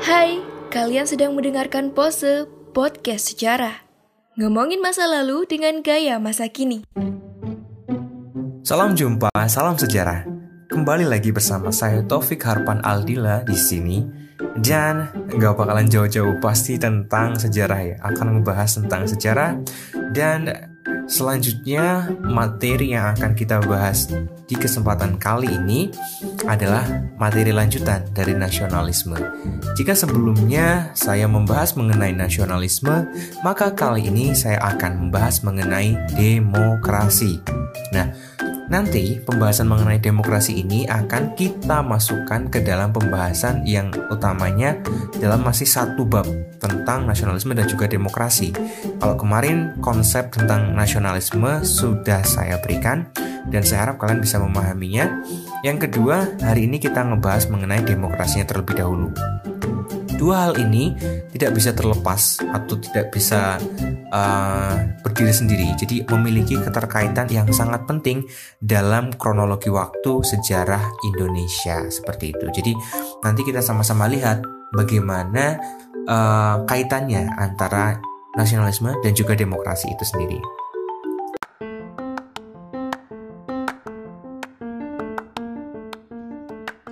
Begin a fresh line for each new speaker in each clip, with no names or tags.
Hai, kalian sedang mendengarkan Pose Podcast Sejarah. Ngomongin masa lalu dengan gaya masa kini.
Salam jumpa, salam sejarah. Kembali lagi bersama saya Taufik Harpan Aldila di sini dan nggak bakalan jauh-jauh pasti tentang sejarah ya. Akan membahas tentang sejarah dan selanjutnya materi yang akan kita bahas di kesempatan kali ini adalah materi lanjutan dari nasionalisme. Jika sebelumnya saya membahas mengenai nasionalisme, maka kali ini saya akan membahas mengenai demokrasi. Nah, Nanti pembahasan mengenai demokrasi ini akan kita masukkan ke dalam pembahasan yang utamanya dalam masih satu bab tentang nasionalisme dan juga demokrasi. Kalau kemarin konsep tentang nasionalisme sudah saya berikan dan saya harap kalian bisa memahaminya. Yang kedua, hari ini kita ngebahas mengenai demokrasinya terlebih dahulu. Dua hal ini tidak bisa terlepas atau tidak bisa uh, berdiri sendiri. Jadi memiliki keterkaitan yang sangat penting dalam kronologi waktu sejarah Indonesia seperti itu. Jadi nanti kita sama-sama lihat bagaimana uh, kaitannya antara nasionalisme dan juga demokrasi itu sendiri.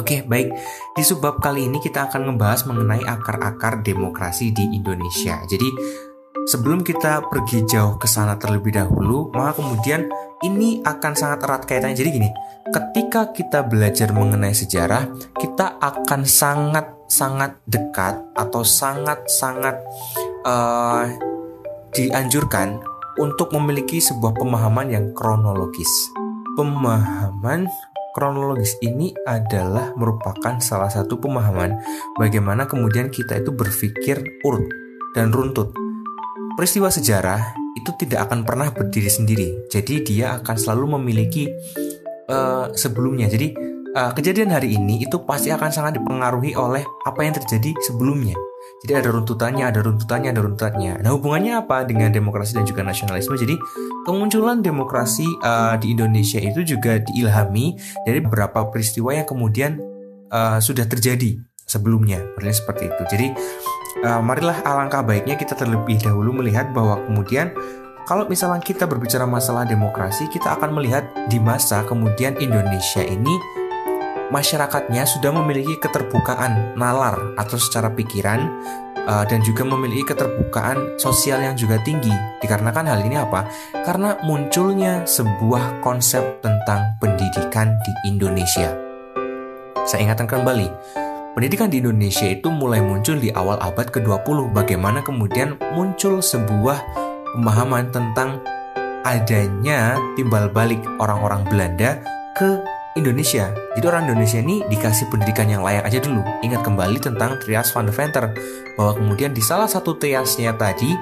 Oke, baik. Di subbab kali ini kita akan membahas mengenai akar-akar demokrasi di Indonesia. Jadi, sebelum kita pergi jauh ke sana terlebih dahulu, maka kemudian ini akan sangat erat kaitannya. Jadi gini, ketika kita belajar mengenai sejarah, kita akan sangat-sangat dekat atau sangat-sangat uh, dianjurkan untuk memiliki sebuah pemahaman yang kronologis. Pemahaman kronologis ini adalah merupakan salah satu pemahaman bagaimana kemudian kita itu berpikir urut dan runtut. Peristiwa sejarah itu tidak akan pernah berdiri sendiri, jadi dia akan selalu memiliki uh, sebelumnya. Jadi uh, kejadian hari ini itu pasti akan sangat dipengaruhi oleh apa yang terjadi sebelumnya. Jadi ada runtutannya, ada runtutannya, ada runtutannya. Nah hubungannya apa dengan demokrasi dan juga nasionalisme? Jadi kemunculan demokrasi uh, di Indonesia itu juga diilhami dari beberapa peristiwa yang kemudian uh, sudah terjadi sebelumnya. Berarti seperti itu. Jadi uh, marilah alangkah baiknya kita terlebih dahulu melihat bahwa kemudian kalau misalnya kita berbicara masalah demokrasi, kita akan melihat di masa kemudian Indonesia ini masyarakatnya sudah memiliki keterbukaan nalar atau secara pikiran uh, dan juga memiliki keterbukaan sosial yang juga tinggi. Dikarenakan hal ini apa? Karena munculnya sebuah konsep tentang pendidikan di Indonesia. Saya ingatkan kembali, pendidikan di Indonesia itu mulai muncul di awal abad ke-20. Bagaimana kemudian muncul sebuah pemahaman tentang adanya timbal balik orang-orang Belanda ke Indonesia. Jadi orang Indonesia ini dikasih pendidikan yang layak aja dulu. Ingat kembali tentang Trias van de Venter bahwa kemudian di salah satu triasnya tadi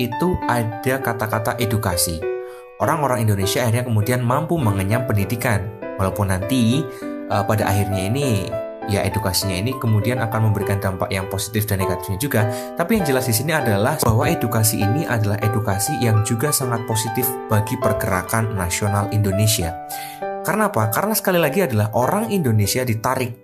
itu ada kata-kata edukasi. Orang-orang Indonesia akhirnya kemudian mampu mengenyam pendidikan. Walaupun nanti uh, pada akhirnya ini ya edukasinya ini kemudian akan memberikan dampak yang positif dan negatifnya juga. Tapi yang jelas di sini adalah bahwa edukasi ini adalah edukasi yang juga sangat positif bagi pergerakan nasional Indonesia. Karena apa? Karena sekali lagi adalah orang Indonesia ditarik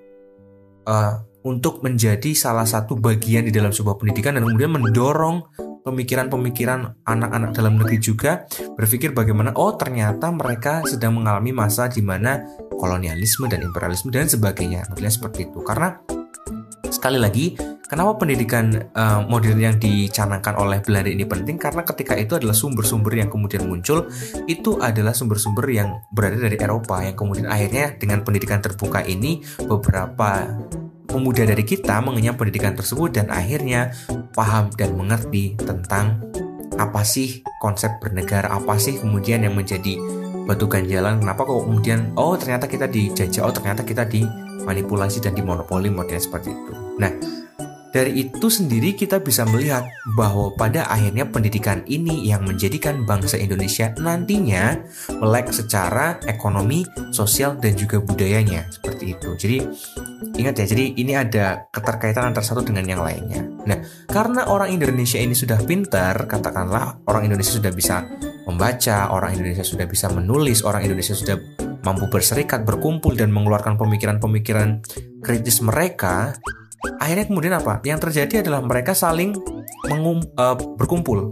uh, untuk menjadi salah satu bagian di dalam sebuah pendidikan dan kemudian mendorong pemikiran-pemikiran anak-anak dalam negeri juga berpikir bagaimana oh ternyata mereka sedang mengalami masa di mana kolonialisme dan imperialisme dan sebagainya. Modelnya seperti itu. Karena sekali lagi Kenapa pendidikan uh, modern yang dicanangkan oleh Belanda ini penting? Karena ketika itu adalah sumber-sumber yang kemudian muncul, itu adalah sumber-sumber yang berada dari Eropa yang kemudian akhirnya dengan pendidikan terbuka ini beberapa pemuda dari kita mengenyam pendidikan tersebut dan akhirnya paham dan mengerti tentang apa sih konsep bernegara, apa sih kemudian yang menjadi batu ganjalan, kenapa kok kemudian oh ternyata kita dijajah, oh ternyata kita dimanipulasi dan dimonopoli modelnya seperti itu. Nah, dari itu sendiri kita bisa melihat bahwa pada akhirnya pendidikan ini yang menjadikan bangsa Indonesia nantinya melek secara ekonomi, sosial, dan juga budayanya seperti itu. Jadi ingat ya, jadi ini ada keterkaitan antara satu dengan yang lainnya. Nah, karena orang Indonesia ini sudah pintar, katakanlah orang Indonesia sudah bisa membaca, orang Indonesia sudah bisa menulis, orang Indonesia sudah mampu berserikat, berkumpul, dan mengeluarkan pemikiran-pemikiran kritis mereka, akhirnya kemudian apa? Yang terjadi adalah mereka saling mengum, uh, berkumpul.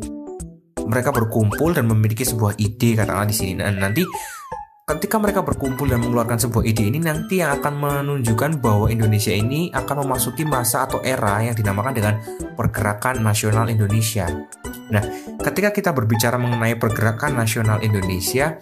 Mereka berkumpul dan memiliki sebuah ide katakanlah di sini. Dan nanti ketika mereka berkumpul dan mengeluarkan sebuah ide ini nanti yang akan menunjukkan bahwa Indonesia ini akan memasuki masa atau era yang dinamakan dengan pergerakan nasional Indonesia. Nah, ketika kita berbicara mengenai pergerakan nasional Indonesia,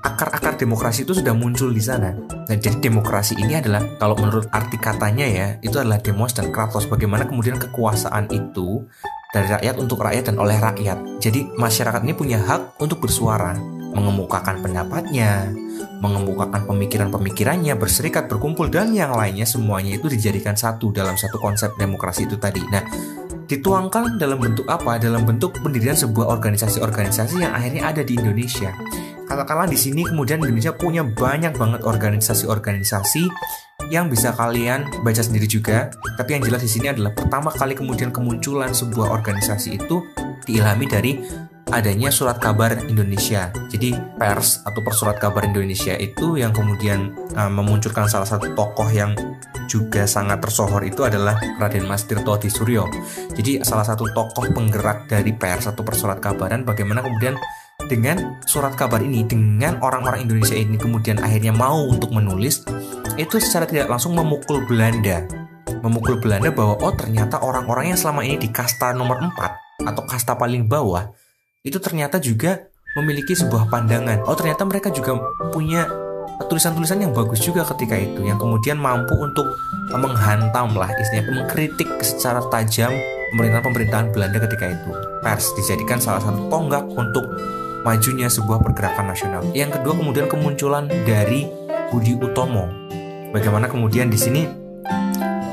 akar-akar demokrasi itu sudah muncul di sana. Nah, jadi demokrasi ini adalah kalau menurut arti katanya ya, itu adalah demos dan kratos. Bagaimana kemudian kekuasaan itu dari rakyat untuk rakyat dan oleh rakyat. Jadi masyarakat ini punya hak untuk bersuara, mengemukakan pendapatnya, mengemukakan pemikiran-pemikirannya, berserikat, berkumpul dan yang lainnya semuanya itu dijadikan satu dalam satu konsep demokrasi itu tadi. Nah, dituangkan dalam bentuk apa? Dalam bentuk pendirian sebuah organisasi-organisasi yang akhirnya ada di Indonesia. Katakanlah di sini kemudian Indonesia punya banyak banget organisasi-organisasi yang bisa kalian baca sendiri juga. Tapi yang jelas di sini adalah pertama kali kemudian kemunculan sebuah organisasi itu diilhami dari adanya surat kabar Indonesia. Jadi pers atau persurat kabar Indonesia itu yang kemudian uh, memunculkan salah satu tokoh yang juga sangat tersohor itu adalah Raden Mas Tirto Suryo. Jadi salah satu tokoh penggerak dari pers atau persurat kabaran bagaimana kemudian dengan surat kabar ini dengan orang-orang Indonesia ini kemudian akhirnya mau untuk menulis itu secara tidak langsung memukul Belanda memukul Belanda bahwa oh ternyata orang-orang yang selama ini di kasta nomor 4 atau kasta paling bawah itu ternyata juga memiliki sebuah pandangan. Oh, ternyata mereka juga punya tulisan-tulisan yang bagus juga ketika itu yang kemudian mampu untuk menghantam lah istilahnya mengkritik secara tajam pemerintahan-pemerintahan Belanda ketika itu. Pers dijadikan salah satu tonggak untuk majunya sebuah pergerakan nasional. Yang kedua kemudian kemunculan dari Budi Utomo. Bagaimana kemudian di sini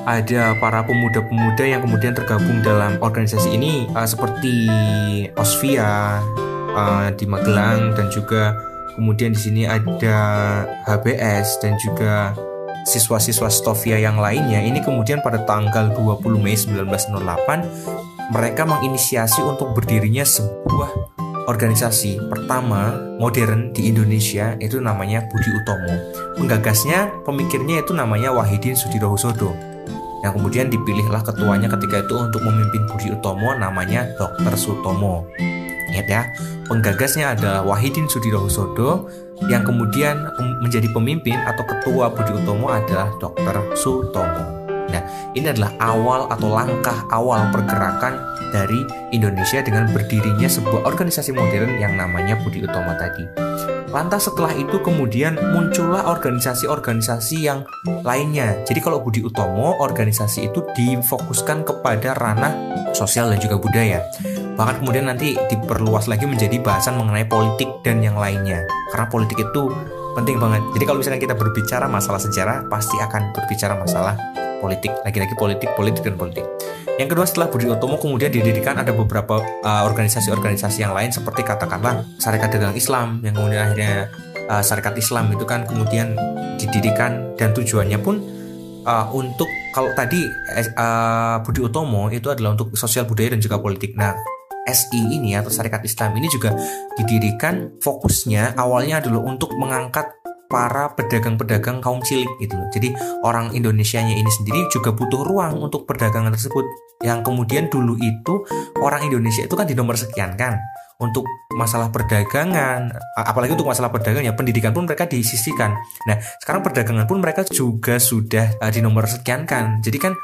ada para pemuda-pemuda yang kemudian tergabung dalam organisasi ini uh, seperti Osvia uh, di Magelang dan juga kemudian di sini ada HBS dan juga siswa-siswa Stovia yang lainnya ini kemudian pada tanggal 20 Mei 1908 mereka menginisiasi untuk berdirinya sebuah organisasi pertama modern di Indonesia itu namanya Budi Utomo. Penggagasnya, pemikirnya itu namanya Wahidin Sudirohusodo yang kemudian dipilihlah ketuanya ketika itu untuk memimpin Budi Utomo namanya Dr. Sutomo. Ingat ya, penggagasnya adalah Wahidin Sudirohusodo yang kemudian menjadi pemimpin atau ketua Budi Utomo adalah Dr. Sutomo. Nah, ini adalah awal atau langkah awal pergerakan dari Indonesia dengan berdirinya sebuah organisasi modern yang namanya Budi Utomo tadi. Lantas setelah itu kemudian muncullah organisasi-organisasi yang lainnya. Jadi kalau Budi Utomo, organisasi itu difokuskan kepada ranah sosial dan juga budaya. Bahkan kemudian nanti diperluas lagi menjadi bahasan mengenai politik dan yang lainnya. Karena politik itu penting banget. Jadi kalau misalnya kita berbicara masalah sejarah, pasti akan berbicara masalah politik. Lagi-lagi politik, politik dan politik. Yang kedua setelah Budi Utomo kemudian didirikan ada beberapa uh, organisasi-organisasi uh, yang lain seperti katakanlah Syarikat Dagang Islam yang kemudian akhirnya uh, Syarikat Islam itu kan kemudian didirikan dan tujuannya pun uh, untuk kalau tadi uh, Budi Utomo itu adalah untuk sosial budaya dan juga politik. Nah, SI ini atau Syarikat Islam ini juga didirikan fokusnya awalnya adalah untuk mengangkat para pedagang-pedagang kaum cilik gitu loh. Jadi orang Indonesianya ini sendiri juga butuh ruang untuk perdagangan tersebut. Yang kemudian dulu itu orang Indonesia itu kan di nomor sekian kan untuk masalah perdagangan, apalagi untuk masalah perdagangan ya pendidikan pun mereka disisikan. Nah sekarang perdagangan pun mereka juga sudah uh, di nomor sekian kan. Jadi kan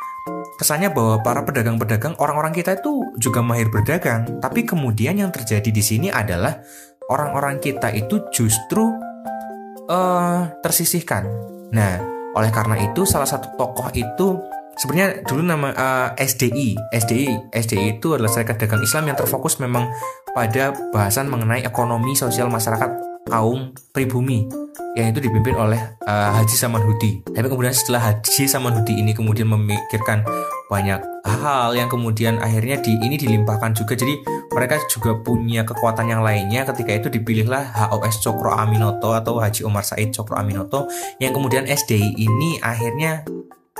kesannya bahwa para pedagang-pedagang orang-orang kita itu juga mahir berdagang. Tapi kemudian yang terjadi di sini adalah orang-orang kita itu justru uh, tersisihkan. Nah oleh karena itu salah satu tokoh itu sebenarnya dulu nama uh, SDI SDI SDI itu adalah Serikat Dagang Islam yang terfokus memang pada bahasan mengenai ekonomi sosial masyarakat kaum pribumi yang itu dipimpin oleh uh, Haji Samanhudi. Tapi kemudian setelah Haji Samanhudi ini kemudian memikirkan banyak hal yang kemudian akhirnya di ini dilimpahkan juga. Jadi mereka juga punya kekuatan yang lainnya. Ketika itu dipilihlah HOS Cokro Aminoto atau Haji Omar Said Cokro Aminoto yang kemudian SDI ini akhirnya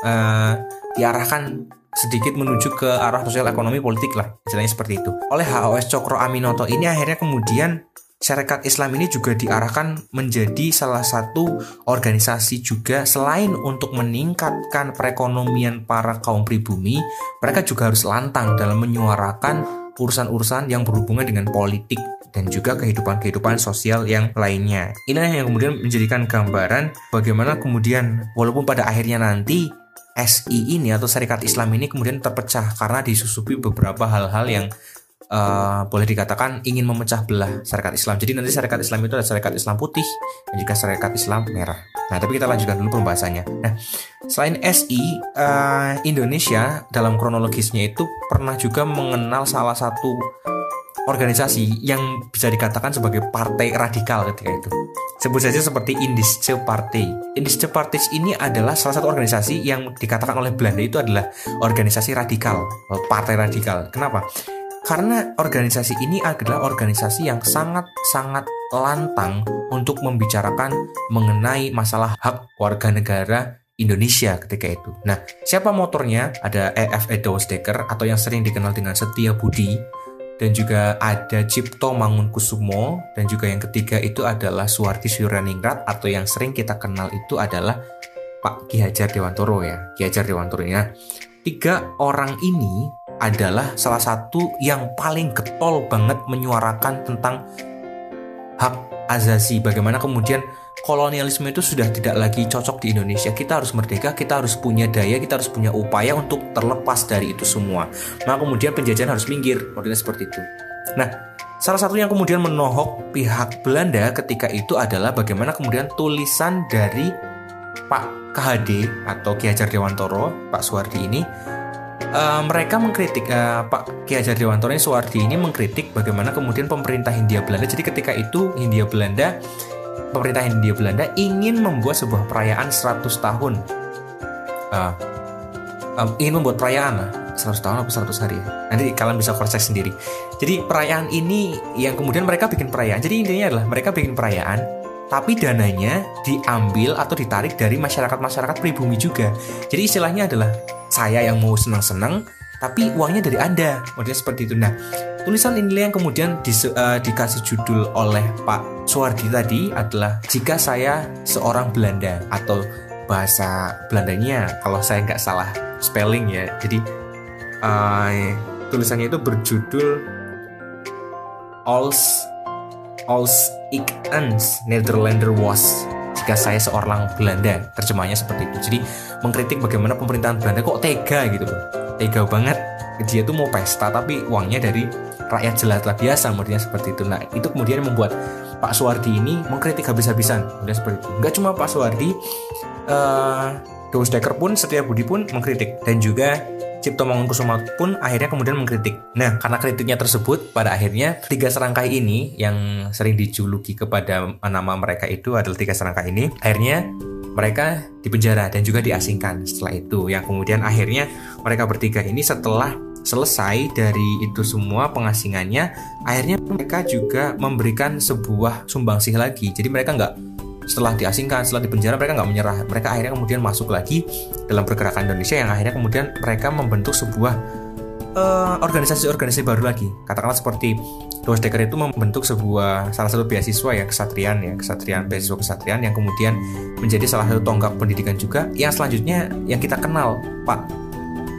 uh, diarahkan sedikit menuju ke arah sosial ekonomi politik lah istilahnya seperti itu oleh HOS Cokro Aminoto ini akhirnya kemudian Syarikat Islam ini juga diarahkan menjadi salah satu organisasi juga selain untuk meningkatkan perekonomian para kaum pribumi, mereka juga harus lantang dalam menyuarakan urusan-urusan yang berhubungan dengan politik dan juga kehidupan-kehidupan sosial yang lainnya. Inilah yang kemudian menjadikan gambaran bagaimana kemudian walaupun pada akhirnya nanti SI ini atau Serikat Islam ini kemudian terpecah karena disusupi beberapa hal-hal yang uh, boleh dikatakan ingin memecah belah Serikat Islam. Jadi nanti Serikat Islam itu ada Serikat Islam putih dan juga Serikat Islam merah. Nah, tapi kita lanjutkan dulu pembahasannya. Nah, selain SI, uh, eh, Indonesia dalam kronologisnya itu pernah juga mengenal salah satu organisasi yang bisa dikatakan sebagai partai radikal ketika itu. Sebut saja seperti Indische Party. Indische Party ini adalah salah satu organisasi yang dikatakan oleh Belanda itu adalah organisasi radikal, partai radikal. Kenapa? Karena organisasi ini adalah organisasi yang sangat-sangat lantang untuk membicarakan mengenai masalah hak warga negara Indonesia ketika itu. Nah, siapa motornya? Ada EF Edo Steker atau yang sering dikenal dengan Setia Budi dan juga ada Cipto Mangunkusumo dan juga yang ketiga itu adalah Suwarti Suryaningrat atau yang sering kita kenal itu adalah Pak Ki Hajar Dewantoro ya Ki Hajar Dewantoro ya tiga orang ini adalah salah satu yang paling getol banget menyuarakan tentang hak azasi bagaimana kemudian kolonialisme itu sudah tidak lagi cocok di Indonesia. Kita harus merdeka, kita harus punya daya, kita harus punya upaya untuk terlepas dari itu semua. Nah, kemudian penjajahan harus minggir, modelnya seperti itu. Nah, salah satu yang kemudian menohok pihak Belanda ketika itu adalah bagaimana kemudian tulisan dari Pak KHD atau Ki Hajar Dewantoro, Pak Suwardi ini Uh, mereka mengkritik uh, Pak Ki Hajar Dewantoro ini Suwardi ini mengkritik bagaimana kemudian pemerintah Hindia Belanda jadi ketika itu Hindia Belanda pemerintah Hindia Belanda ingin membuat sebuah perayaan 100 tahun. Uh, um, ingin membuat perayaan lah, 100 tahun atau 100 hari. Nanti kalian bisa cross sendiri. Jadi perayaan ini yang kemudian mereka bikin perayaan. Jadi intinya adalah mereka bikin perayaan, tapi dananya diambil atau ditarik dari masyarakat-masyarakat pribumi juga. Jadi istilahnya adalah saya yang mau senang-senang, tapi uangnya dari Anda. Modelnya seperti itu. Nah, tulisan ini yang kemudian di, uh, eh, dikasih judul oleh Pak Suwardi tadi adalah Jika Saya Seorang Belanda atau bahasa Belandanya kalau saya nggak salah spelling ya. Jadi uh, tulisannya itu berjudul Als Als ik eens Nederlander was jika saya seorang Belanda terjemahnya seperti itu. Jadi mengkritik bagaimana pemerintahan Belanda kok tega gitu loh. Tega banget. Dia tuh mau pesta tapi uangnya dari rakyat jelata biasa kemudian seperti itu. Nah itu kemudian membuat Pak Suwardi ini mengkritik habis-habisan. Kemudian seperti itu. Nggak cuma Pak Suwardi uh, Deus Dekker pun Setia Budi pun mengkritik. Dan juga Cipto Mangunkusumo pun akhirnya kemudian mengkritik. Nah, karena kritiknya tersebut, pada akhirnya tiga serangkai ini yang sering dijuluki kepada nama mereka itu adalah tiga serangkai ini, akhirnya mereka dipenjara dan juga diasingkan setelah itu. Yang kemudian akhirnya mereka bertiga ini setelah selesai dari itu semua pengasingannya, akhirnya mereka juga memberikan sebuah sumbangsih lagi. Jadi mereka nggak setelah diasingkan, setelah dipenjara mereka nggak menyerah. Mereka akhirnya kemudian masuk lagi dalam pergerakan Indonesia yang akhirnya kemudian mereka membentuk sebuah eh, organisasi-organisasi baru lagi. Katakanlah seperti Decker itu membentuk sebuah salah satu beasiswa ya kesatrian ya kesatrian beasiswa kesatrian yang kemudian menjadi salah satu tonggak pendidikan juga. Yang selanjutnya yang kita kenal Pak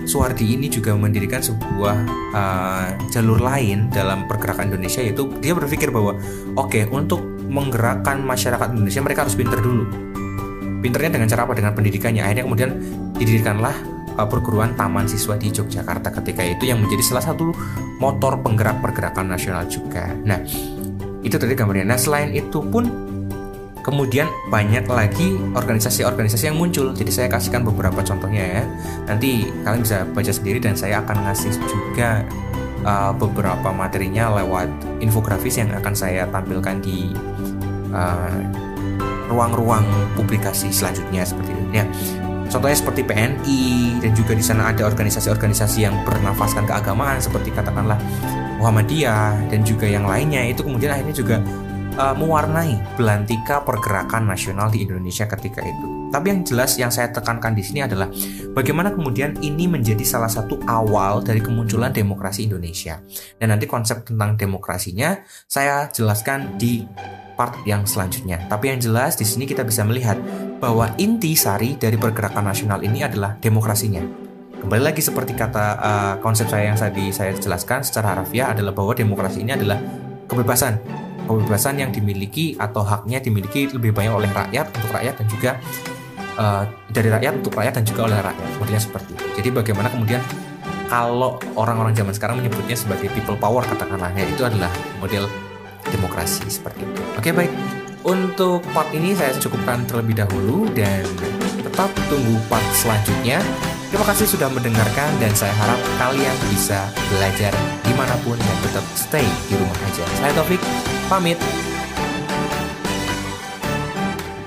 Suwardi ini juga mendirikan sebuah uh, jalur lain dalam pergerakan Indonesia yaitu dia berpikir bahwa oke okay, untuk menggerakkan masyarakat Indonesia mereka harus pinter dulu. Pinternya dengan cara apa? Dengan pendidikannya. Akhirnya kemudian didirikanlah uh, perguruan taman siswa di Yogyakarta ketika itu yang menjadi salah satu motor penggerak pergerakan nasional juga. Nah, itu tadi gambarnya. Nah, selain itu pun kemudian banyak lagi organisasi-organisasi yang muncul. Jadi saya kasihkan beberapa contohnya ya. Nanti kalian bisa baca sendiri dan saya akan ngasih juga uh, beberapa materinya lewat infografis yang akan saya tampilkan di ruang-ruang uh, publikasi selanjutnya seperti itu. Ya, Contohnya seperti PNI dan juga di sana ada organisasi-organisasi yang bernafaskan keagamaan seperti katakanlah Muhammadiyah dan juga yang lainnya itu kemudian akhirnya juga uh, mewarnai belantika pergerakan nasional di Indonesia ketika itu. Tapi yang jelas yang saya tekankan di sini adalah bagaimana kemudian ini menjadi salah satu awal dari kemunculan demokrasi Indonesia. Dan nanti konsep tentang demokrasinya saya jelaskan di part yang selanjutnya. Tapi yang jelas di sini kita bisa melihat bahwa inti sari dari pergerakan nasional ini adalah demokrasinya. Kembali lagi seperti kata uh, konsep saya yang tadi saya jelaskan secara harafiah adalah bahwa demokrasi ini adalah kebebasan. Kebebasan yang dimiliki atau haknya dimiliki lebih banyak oleh rakyat untuk rakyat dan juga uh, dari rakyat untuk rakyat dan juga oleh rakyat. Kemudian seperti itu. Jadi bagaimana kemudian kalau orang-orang zaman sekarang menyebutnya sebagai people power katakanlah ya itu adalah model demokrasi seperti itu. Oke baik, untuk part ini saya cukupkan terlebih dahulu dan tetap tunggu part selanjutnya. Terima kasih sudah mendengarkan dan saya harap kalian bisa belajar di mana pun dan tetap stay di rumah aja. Saya Taufik, pamit.